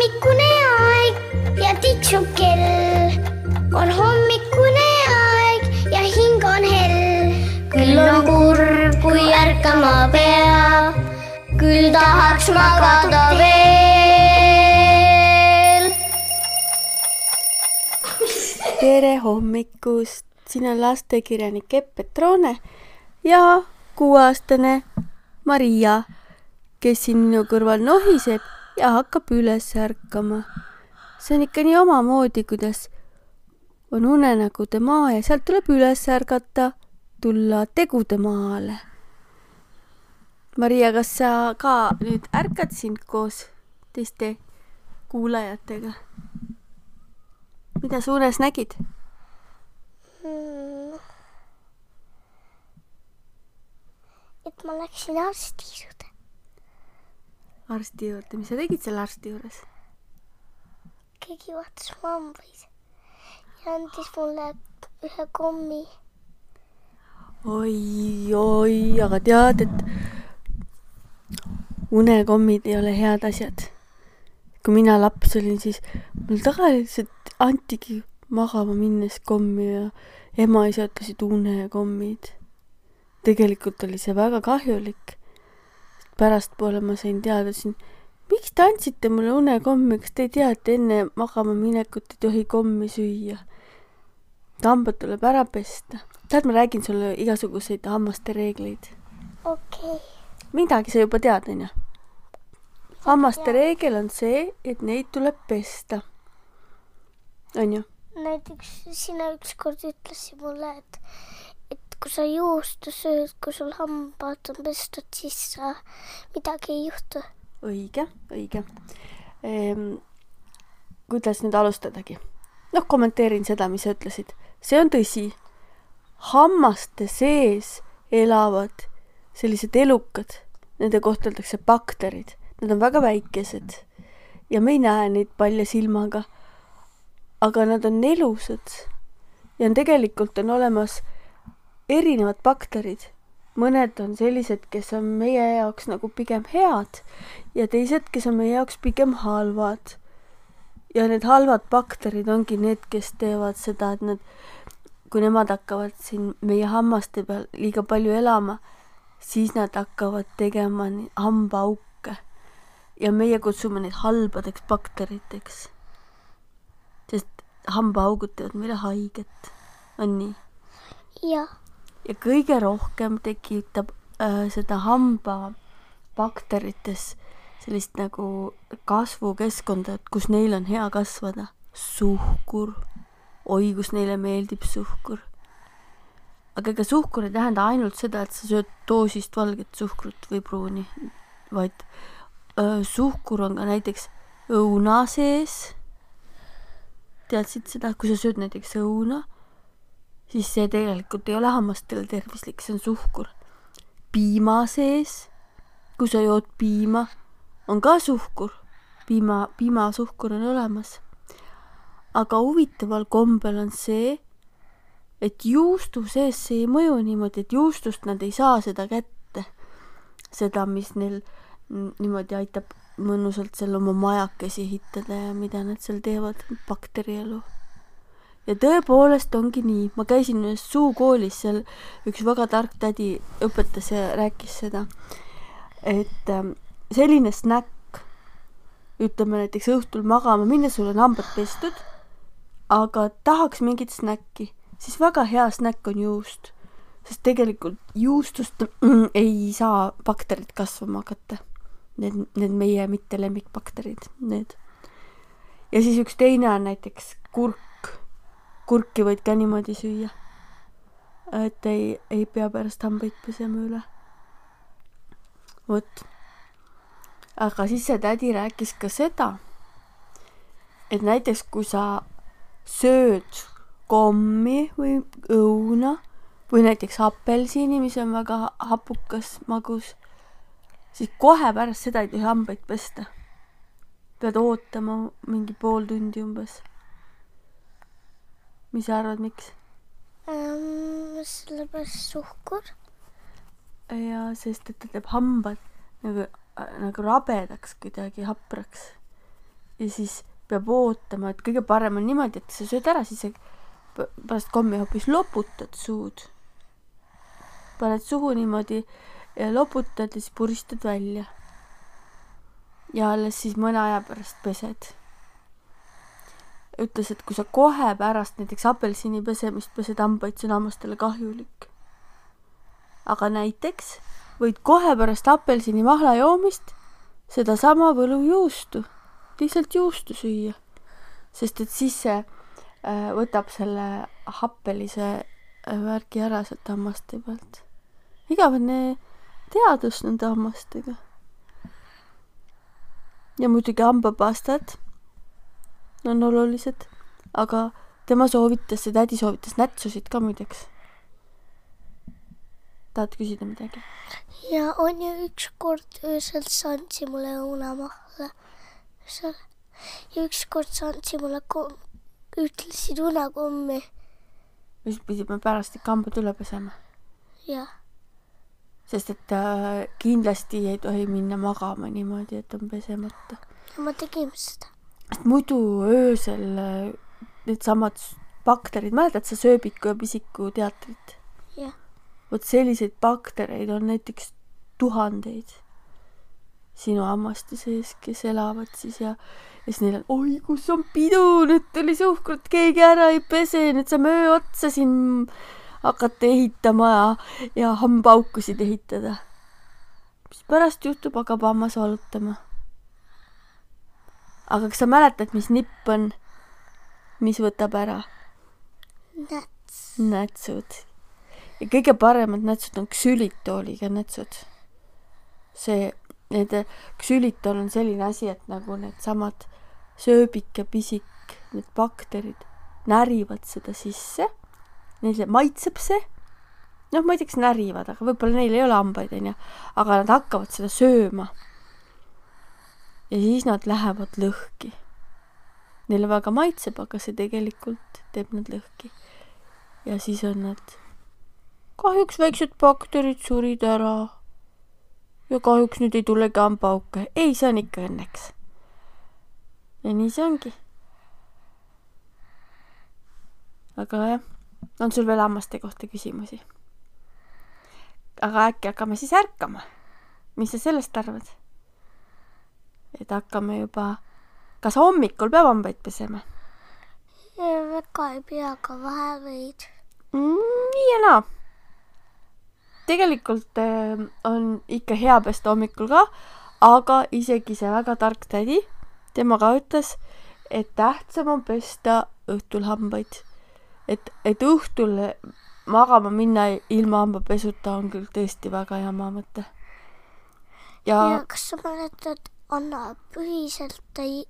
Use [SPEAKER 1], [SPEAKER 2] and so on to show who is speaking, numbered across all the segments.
[SPEAKER 1] hommikune aeg ja tiksub kell. on hommikune aeg ja hing on hell. küll on kurb, kui ärkama peab, küll tahaks magada veel.
[SPEAKER 2] tere hommikust, siin on lastekirjanik Epp Petrone ja kuueaastane Maria, kes siin minu kõrval nohiseb ja hakkab üles ärkama. see on ikka nii omamoodi, kuidas on unenägude maa ja sealt tuleb üles ärgata, tulla tegude maale. Maria, kas sa ka nüüd ärkad siin koos teiste kuulajatega? mida sa unes nägid?
[SPEAKER 1] et ma läksin arsti juurde.
[SPEAKER 2] Arsti juurde, mis sa tegid seal arsti juures?
[SPEAKER 1] keegi vaatas mu hambaid ja andis mulle ühe kommi.
[SPEAKER 2] oi, oi, aga tead, et unekommid ei ole head asjad. kui mina laps olin, siis mul tavaliselt antigi magama minnes kommi ja ema-isa ütlesid unekommid. tegelikult oli see väga kahjulik. Pärastpoole ma sain teada siin, miks te andsite mulle unekommi, kas te ei tea, et enne magama minekut ei tohi kommi süüa? hambad tuleb ära pesta. tead, ma räägin sulle igasuguseid hammaste reegleid.
[SPEAKER 1] okei okay.,
[SPEAKER 2] midagi sa juba tead, onju. hammaste reegel on see, et neid tuleb pesta. onju?
[SPEAKER 1] näiteks sina ükskord ütlesid mulle, et, et kui sa juustu sööd, kui sul hambad on pestud, siis sa midagi ei juhtu.
[SPEAKER 2] õige, õige ehm,. kuidas nüüd alustadagi? noh, kommenteerin seda, mis sa ütlesid. see on tõsi. hammaste sees elavad sellised elukad, nende kohta öeldakse bakterid, nad on väga väikesed ja me ei näe neid palja silmaga. aga nad on elusad ja on tegelikult on olemas erinevad bakterid mõned on sellised, kes on meie jaoks nagu pigem head ja teised, kes on meie jaoks pigem halvad. ja need halvad bakterid ongi need, kes teevad seda, et nad, kui nemad hakkavad siin meie hammaste peal liiga palju elama, siis nad hakkavad tegema hambaauke. ja meie kutsume neid halbadeks bakteriteks. sest hambaaugud teevad meile haiget, on nii?
[SPEAKER 1] jah,
[SPEAKER 2] ja kõige rohkem tekitab äh, seda hambabakterites sellist nagu kasvukeskkonda, et kus neil on hea kasvada. suhkur, oi kus neile meeldib suhkur. aga ega suhkur ei tähenda ainult seda, et sa sööd doosist valget suhkrut või pruuni, vaid öö, suhkur on ka näiteks õuna sees. teadsid seda, kui sa sööd näiteks õuna, siis see tegelikult ei ole hammastele tervislik, see on suhkur. piima sees, kui sa jood piima, on ka suhkur. piima, piimasuhkur on olemas. aga huvitaval kombel on see, et juustu sees see ei mõju niimoodi, et juustust nad ei saa seda kätte. seda, mis neil niimoodi aitab mõnusalt seal oma majakesi ehitada ja mida nad seal teevad, bakterielu ja tõepoolest ongi nii, ma käisin ühes suukoolis, seal üks väga tark tädi õpetas ja rääkis seda, et ähm, selline snäkk, ütleme näiteks õhtul magama minnes, sul on hambad pestud, aga tahaks mingit snäkki, siis väga hea snäkk on juust, sest tegelikult juustust ei saa bakterid kasvama hakata. Need, need meie mitte lemmikbakterid, need. ja siis üks teine on näiteks kurk kurki võid ka niimoodi süüa. et ei, ei pea pärast hambaid pesema üle. vot. aga siis see tädi rääkis ka seda, et näiteks kui sa sööd kommi või õuna või näiteks apelsini, mis on väga hapukas, magus, siis kohe pärast seda ei tohi hambaid pesta. pead ootama mingi pool tundi umbes mis sa arvad, miks?
[SPEAKER 1] ähm, sellepärast suhkur.
[SPEAKER 2] ja sest, et ta teeb hambad nagu, nagu rabedaks kuidagi hapraks. ja siis peab ootama, et kõige parem on niimoodi, et sa sööd ära, siis sa pärast kommi hoopis loputad suud. paned suhu niimoodi ja loputad ja siis puristad välja. ja alles siis mõne aja pärast pesed. ütles, et kui sa kohe pärast näiteks apelsini pesemist pesed hambaid, see on hammastele kahjulik. aga näiteks võid kohe pärast apelsini mahla joomist sedasama võlujuustu, lihtsalt juustu süüa. sest et siis see äh, võtab selle happelise äh, värgi ära sealt hammaste pealt. igavene teadus nende hammastega. ja muidugi hambapastad on olulised, aga tema soovitas, see tädi soovitas nätsusid ka muideks. tahad küsida midagi?
[SPEAKER 1] ja on ju ükskord öösel sa andsid mulle unamahla seal ja ükskord sa andsid mulle kom-, ütlesid unakommi
[SPEAKER 2] siis pidime pärast ikka hambad üle pesema,
[SPEAKER 1] ja
[SPEAKER 2] sest et äh, kindlasti ei tohi minna magama niimoodi, et on pesemata.
[SPEAKER 1] ma tegin seda.
[SPEAKER 2] Sest muidu öösel äh, needsamad bakterid, mäletad sa sööbiku ja pisiku teatrit?
[SPEAKER 1] jah,
[SPEAKER 2] vot selliseid baktereid on näiteks tuhandeid sinu hammaste sees, kes elavad siis ja, ja siis neil on, oi, kus on pidu, nüüd tuli suhkrut, keegi ära ei pese, nüüd saame öö otsa siin hakata ehitama ja, ja hambaaukusid ehitada. mis pärast juhtub, hakkab hammas valutama. Aga kas sa mäletad, mis nipp on, mis võtab ära?
[SPEAKER 1] näts.
[SPEAKER 2] nätsud. ja kõige paremad nätsud on ksülitooliga nätsud. see, need ksülitol on selline asi, et nagu needsamad sööbik ja pisik, need bakterid närivad seda sisse, neile maitseb see, noh, ma ei tea, kas närivad, aga võib-olla neil ei ole hambaid, onju, aga nad hakkavad seda sööma. Ja siis nad lähevad lõhki. Neile väga maitseb, aga see tegelikult teeb nad lõhki. Ja siis on nad kahjuks väiksed bakterid surid ära. Ja kahjuks nüüd ei tulegi hambaauke ei see on ikka õnneks. Ja nii see ongi. Aga jah on sul veel hammaste kohta küsimusi? Aga äkki hakkame siis ärkama? Mis sa sellest arvad et hakkame juba kas hommikul peab hambaid pesema
[SPEAKER 1] väga ei pea, aga vähe võid.
[SPEAKER 2] mm, nii ja naa. tegelikult äh, on ikka hea pesta hommikul ka, aga isegi see väga tark tädi, tema ka ütles, et tähtsam on pesta õhtul hambaid. et, et õhtul magama minna ilma hambapesuta on küll tõesti väga jama mõte. ja,
[SPEAKER 1] ja kas sa mäletad, Anna põhiselt ei,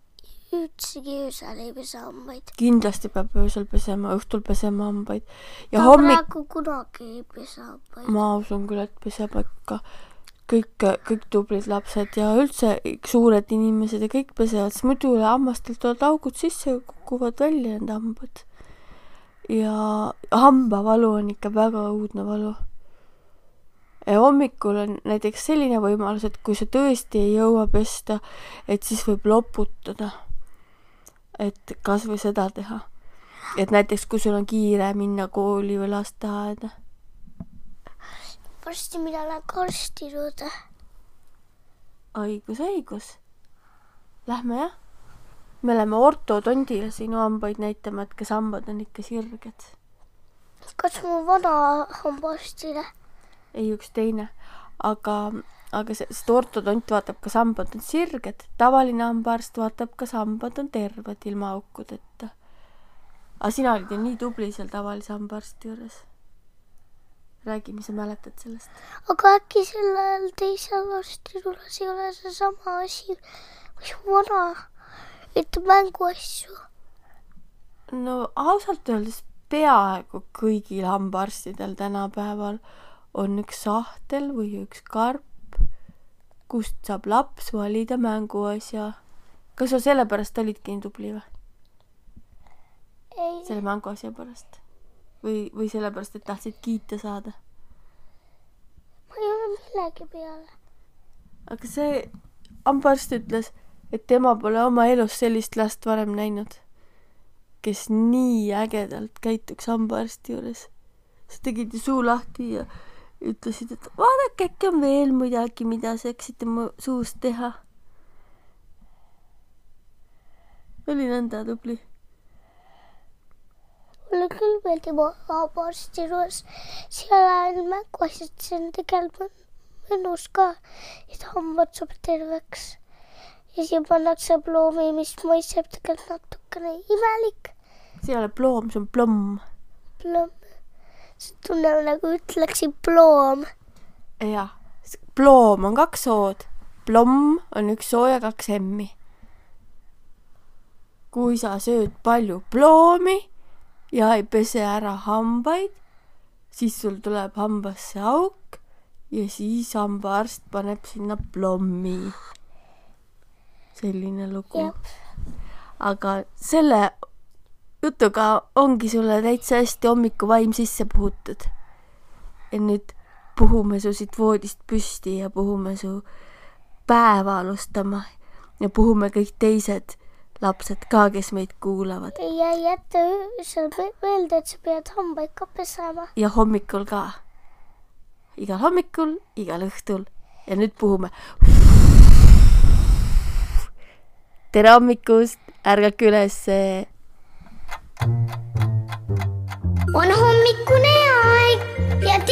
[SPEAKER 1] üldsegi öösel ei pesa hambaid.
[SPEAKER 2] kindlasti peab öösel pesema, õhtul pesema hambaid ja hommik,
[SPEAKER 1] praegu kunagi ei pesa hambaid.
[SPEAKER 2] ma usun küll, et peseb ikka kõik, kõik tublid lapsed ja üldse suured inimesed ja kõik pesevad, sest muidu hammastelt tulevad augud sisse ja kukuvad välja need hambad. ja hambavalu on ikka väga õudne valu. Hommikul on näiteks selline võimalus, et kui sa tõesti ei jõua pesta, et siis võib loputada. et kasvõi seda teha. et näiteks, kui sul on kiire minna kooli või lasteaeda
[SPEAKER 1] varsti mina lähen ka arsti juurde.
[SPEAKER 2] õigus, õigus. Lähme jah. me läheme ortodondile sinu hambaid näitama, et kas hambad on ikka sirged.
[SPEAKER 1] kas mu vana hambaarstile?
[SPEAKER 2] Ei üks teine, aga, aga see, sest ortodont vaatab, kas hambad on sirged, tavaline hambaarst vaatab, kas hambad on terved ilma aukudeta. aga sina olid ju nii tubli seal tavalise hambaarsti juures. räägi, mis sa mäletad sellest?
[SPEAKER 1] aga äkki sellel teisel arstil juures ei ole seesama asi, mis vana ütleb mänguasju.
[SPEAKER 2] no ausalt öeldes peaaegu kõigil hambaarstidel tänapäeval on üks sahtel või üks karp, kust saab laps valida mänguasja. kas sa sellepärast olidki nii tubli või?
[SPEAKER 1] ei,
[SPEAKER 2] selle mänguasja pärast? või, või sellepärast, et tahtsid kiita saada?
[SPEAKER 1] ma ei ole millegi peale.
[SPEAKER 2] aga see hambaarst ütles, et tema pole oma elus sellist last varem näinud, kes nii ägedalt käituks hambaarsti juures. sa tegid ju suu lahti ja ütlesid, et vaadake, äkki on veel midagi, mida saaksite mu suust teha. oli nõnda tubli
[SPEAKER 1] mulle küll meeldib hambaarsti juures, seal ajal mänguasjad, see on tegelikult mõnus ka, et hambad saab terveks. ja siia pannakse ploomi, mis maitseb tegelikult natukene imelik.
[SPEAKER 2] see ei ole ploom, see on plomm.
[SPEAKER 1] plomm. See tunneb nagu ütleksin ploom.
[SPEAKER 2] jah, ploom on kaks O-d, plomm on üks O ja kaks M-i. kui sa sööd palju ploomi ja ei pese ära hambaid, siis sul tuleb hambasse auk ja siis hambaarst paneb sinna plommi. selline lugu. aga selle jutuga ongi sulle täitsa hästi hommikuvaim sisse puhutud. ja nüüd puhume su siit voodist püsti ja puhume su päeva alustama ja puhume kõik teised lapsed ka, kes meid kuulavad.
[SPEAKER 1] ja jäta öösel meelde, et sa pead hambaid ka pesema.
[SPEAKER 2] ja hommikul ka. igal hommikul, igal õhtul ja nüüd puhume. tere hommikust, ärgake ülesse.